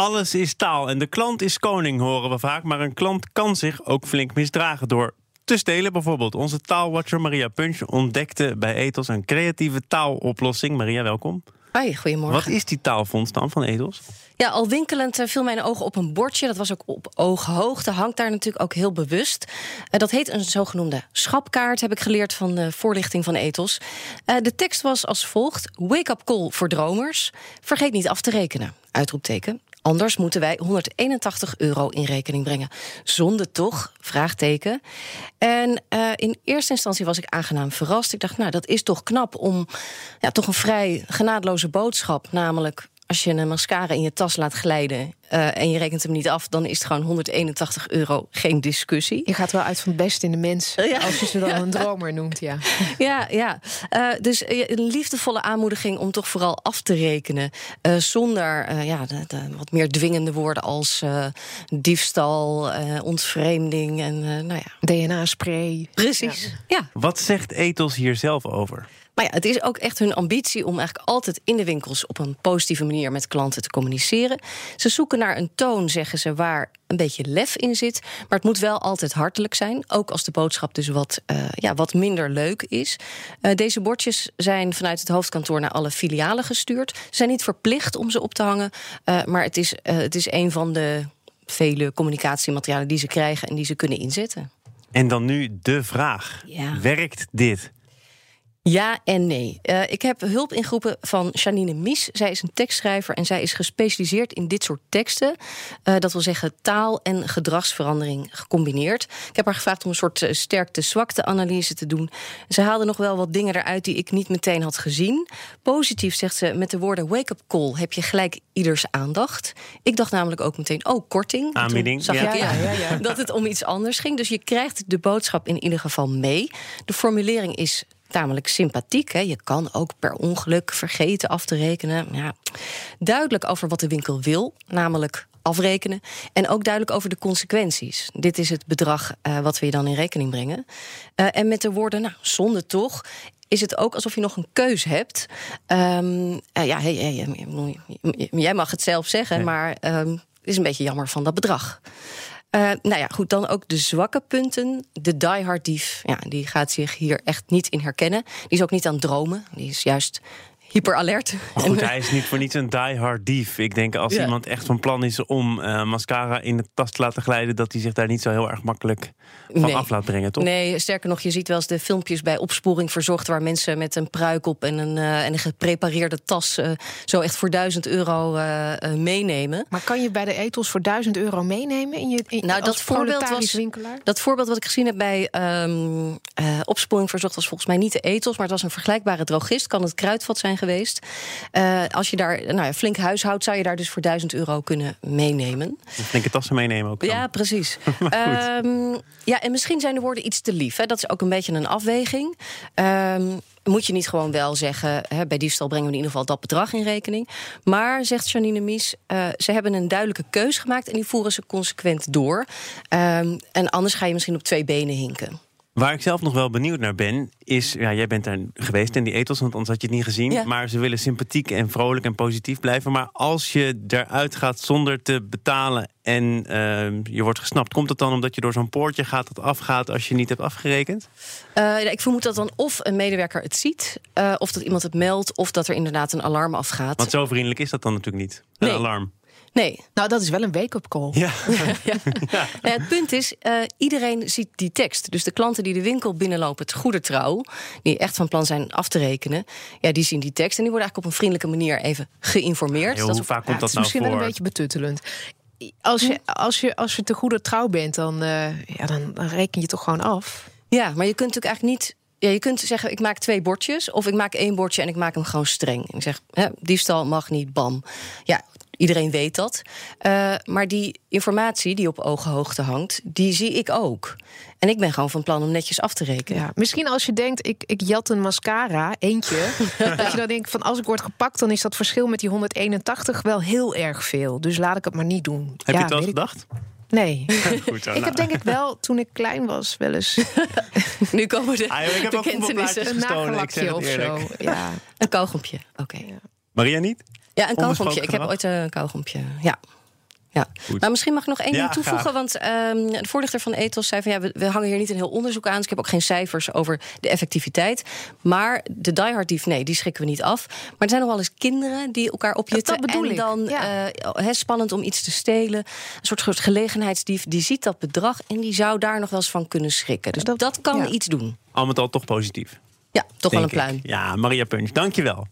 Alles is taal en de klant is koning, horen we vaak. Maar een klant kan zich ook flink misdragen door te stelen bijvoorbeeld. Onze taalwatcher Maria Punch ontdekte bij Ethos een creatieve taaloplossing. Maria, welkom. Hoi, goedemorgen. Wat is die taalfonds dan van Ethos? Ja, al winkelend uh, viel mijn oog op een bordje. Dat was ook op ooghoogte. Hangt daar natuurlijk ook heel bewust. Uh, dat heet een zogenoemde schapkaart, heb ik geleerd van de voorlichting van Ethos. Uh, de tekst was als volgt: Wake-up call voor dromers. Vergeet niet af te rekenen. Uitroepteken. Anders moeten wij 181 euro in rekening brengen. Zonde toch? Vraagteken. En uh, in eerste instantie was ik aangenaam verrast. Ik dacht, nou, dat is toch knap om ja, toch een vrij genadeloze boodschap, namelijk als je een mascara in je tas laat glijden uh, en je rekent hem niet af, dan is het gewoon 181 euro, geen discussie. Je gaat wel uit van het beste in de mens, ja. als je ze dan ja. een dromer noemt, ja. Ja, ja. Uh, dus een liefdevolle aanmoediging om toch vooral af te rekenen, uh, zonder ja, de, de, wat meer dwingende woorden als diefstal, ontvreemding en nou ja. DNA-spray. Precies. Ja. ja. Wat zegt Ethos hier zelf over? Maar ja, het is ook echt hun ambitie om eigenlijk altijd in de winkels op een positieve manier met klanten te communiceren. Ze zoeken naar een toon, zeggen ze, waar een beetje lef in zit. Maar het moet wel altijd hartelijk zijn. Ook als de boodschap dus wat, uh, ja, wat minder leuk is. Uh, deze bordjes zijn vanuit het hoofdkantoor naar alle filialen gestuurd. Ze zijn niet verplicht om ze op te hangen. Uh, maar het is, het is een van de vele communicatiematerialen die ze krijgen en die ze kunnen inzetten. En dan nu de vraag: ja. werkt dit? Ja en nee. Uh, ik heb hulp ingeroepen van Janine Mies. Zij is een tekstschrijver en zij is gespecialiseerd in dit soort teksten. Uh, dat wil zeggen taal- en gedragsverandering gecombineerd. Ik heb haar gevraagd om een soort uh, sterkte-zwakte-analyse te doen. Ze haalde nog wel wat dingen eruit die ik niet meteen had gezien. Positief zegt ze, met de woorden wake-up call heb je gelijk ieders aandacht. Ik dacht namelijk ook meteen, oh, korting. Aanbieding. Zag ja. ik ja, ja, ja, dat het om iets anders ging. Dus je krijgt de boodschap in ieder geval mee. De formulering is tamelijk sympathiek. Hè. Je kan ook per ongeluk vergeten af te rekenen. Ja, duidelijk over wat de winkel wil, namelijk afrekenen. En ook duidelijk over de consequenties. Dit is het bedrag uh, wat we je dan in rekening brengen. Uh, en met de woorden, nou, zonde toch is het ook alsof je nog een keus hebt. Um, uh, ja, hey, hey, jij mag het zelf zeggen, nee. maar um, het is een beetje jammer van dat bedrag. Uh, nou ja, goed, dan ook de zwakke punten. De diehard dief, ja, die gaat zich hier echt niet in herkennen. Die is ook niet aan het dromen. Die is juist hyperalert. Goed, hij is niet voor niets een diehard dief. Ik denk als ja. iemand echt van plan is om uh, mascara in de tas te laten glijden, dat hij zich daar niet zo heel erg makkelijk van nee. af laat brengen, toch? Nee, sterker nog, je ziet wel eens de filmpjes bij opsporing verzocht waar mensen met een pruik op en een, uh, en een geprepareerde tas uh, zo echt voor duizend euro meenemen. Maar kan je bij de etels voor duizend euro meenemen in je in, nou, dat voorbeeld was winkelaar? dat voorbeeld wat ik gezien heb bij um, opsporing verzocht was volgens mij niet de etels, maar het was een vergelijkbare drogist. Kan het kruidvat zijn geweest. Uh, als je daar nou ja, flink huishoudt, zou je daar dus voor 1000 euro kunnen meenemen. Een flinke tassen meenemen ook. Dan. Ja, precies. um, ja, en misschien zijn de woorden iets te lief. Hè. Dat is ook een beetje een afweging. Um, moet je niet gewoon wel zeggen, hè, bij diefstal brengen we in ieder geval dat bedrag in rekening. Maar, zegt Janine Mies, uh, ze hebben een duidelijke keus gemaakt en die voeren ze consequent door. Um, en anders ga je misschien op twee benen hinken. Waar ik zelf nog wel benieuwd naar ben, is... Ja, jij bent daar geweest in die ethos, want anders had je het niet gezien. Ja. Maar ze willen sympathiek en vrolijk en positief blijven. Maar als je eruit gaat zonder te betalen en uh, je wordt gesnapt... komt het dan omdat je door zo'n poortje gaat dat afgaat als je niet hebt afgerekend? Uh, ik vermoed dat dan of een medewerker het ziet... Uh, of dat iemand het meldt, of dat er inderdaad een alarm afgaat. Want zo vriendelijk is dat dan natuurlijk niet, een nee. alarm. Nee. Nou, dat is wel een wake-up call. Ja. ja, ja. ja. het punt is, uh, iedereen ziet die tekst. Dus de klanten die de winkel binnenlopen, het goede trouw... die echt van plan zijn af te rekenen... ja, die zien die tekst en die worden eigenlijk op een vriendelijke manier even geïnformeerd. Ja, hoe dat vaak komt dat is nou misschien voor? wel een beetje betuttelend. Als je, als je, als je te goede trouw bent, dan, uh, ja, dan, dan reken je toch gewoon af. Ja, maar je kunt natuurlijk eigenlijk niet ja, je kunt zeggen, ik maak twee bordjes. Of ik maak één bordje en ik maak hem gewoon streng. En ik zeg, hè, diefstal mag niet, bam. Ja, iedereen weet dat. Uh, maar die informatie die op ogenhoogte hangt, die zie ik ook. En ik ben gewoon van plan om netjes af te rekenen. Ja, misschien als je denkt, ik, ik jat een mascara, eentje. dat je dan denkt, van als ik word gepakt... dan is dat verschil met die 181 wel heel erg veel. Dus laat ik het maar niet doen. Heb ja, je het wel weet gedacht? Ik... Nee. Goed, zo, ik heb denk ik wel, toen ik klein was, wel eens... nu komen de ah, ik heb ook. Een nagelakje of zo. Ja. Een kauwgompje, oké. Okay. Maria niet? Ja, een kauwgompje. Ik heb ooit een kauwgompje, ja. Ja, maar misschien mag ik nog één ding toevoegen. Want um, de voorlichter van Ethos zei van ja, we, we, hangen hier niet een heel onderzoek aan. Dus ik heb ook geen cijfers over de effectiviteit. Maar de diehard dief, nee, die schrikken we niet af. Maar er zijn nog wel eens kinderen die elkaar opjutten. Dat, en dan ja. uh, spannend om iets te stelen. Een soort, soort gelegenheidsdief, die ziet dat bedrag en die zou daar nog wel eens van kunnen schrikken. Dus dat, dat kan ja. iets doen. Al met al toch positief. Ja, toch wel een pluim. Ja, Maria Punch, dankjewel.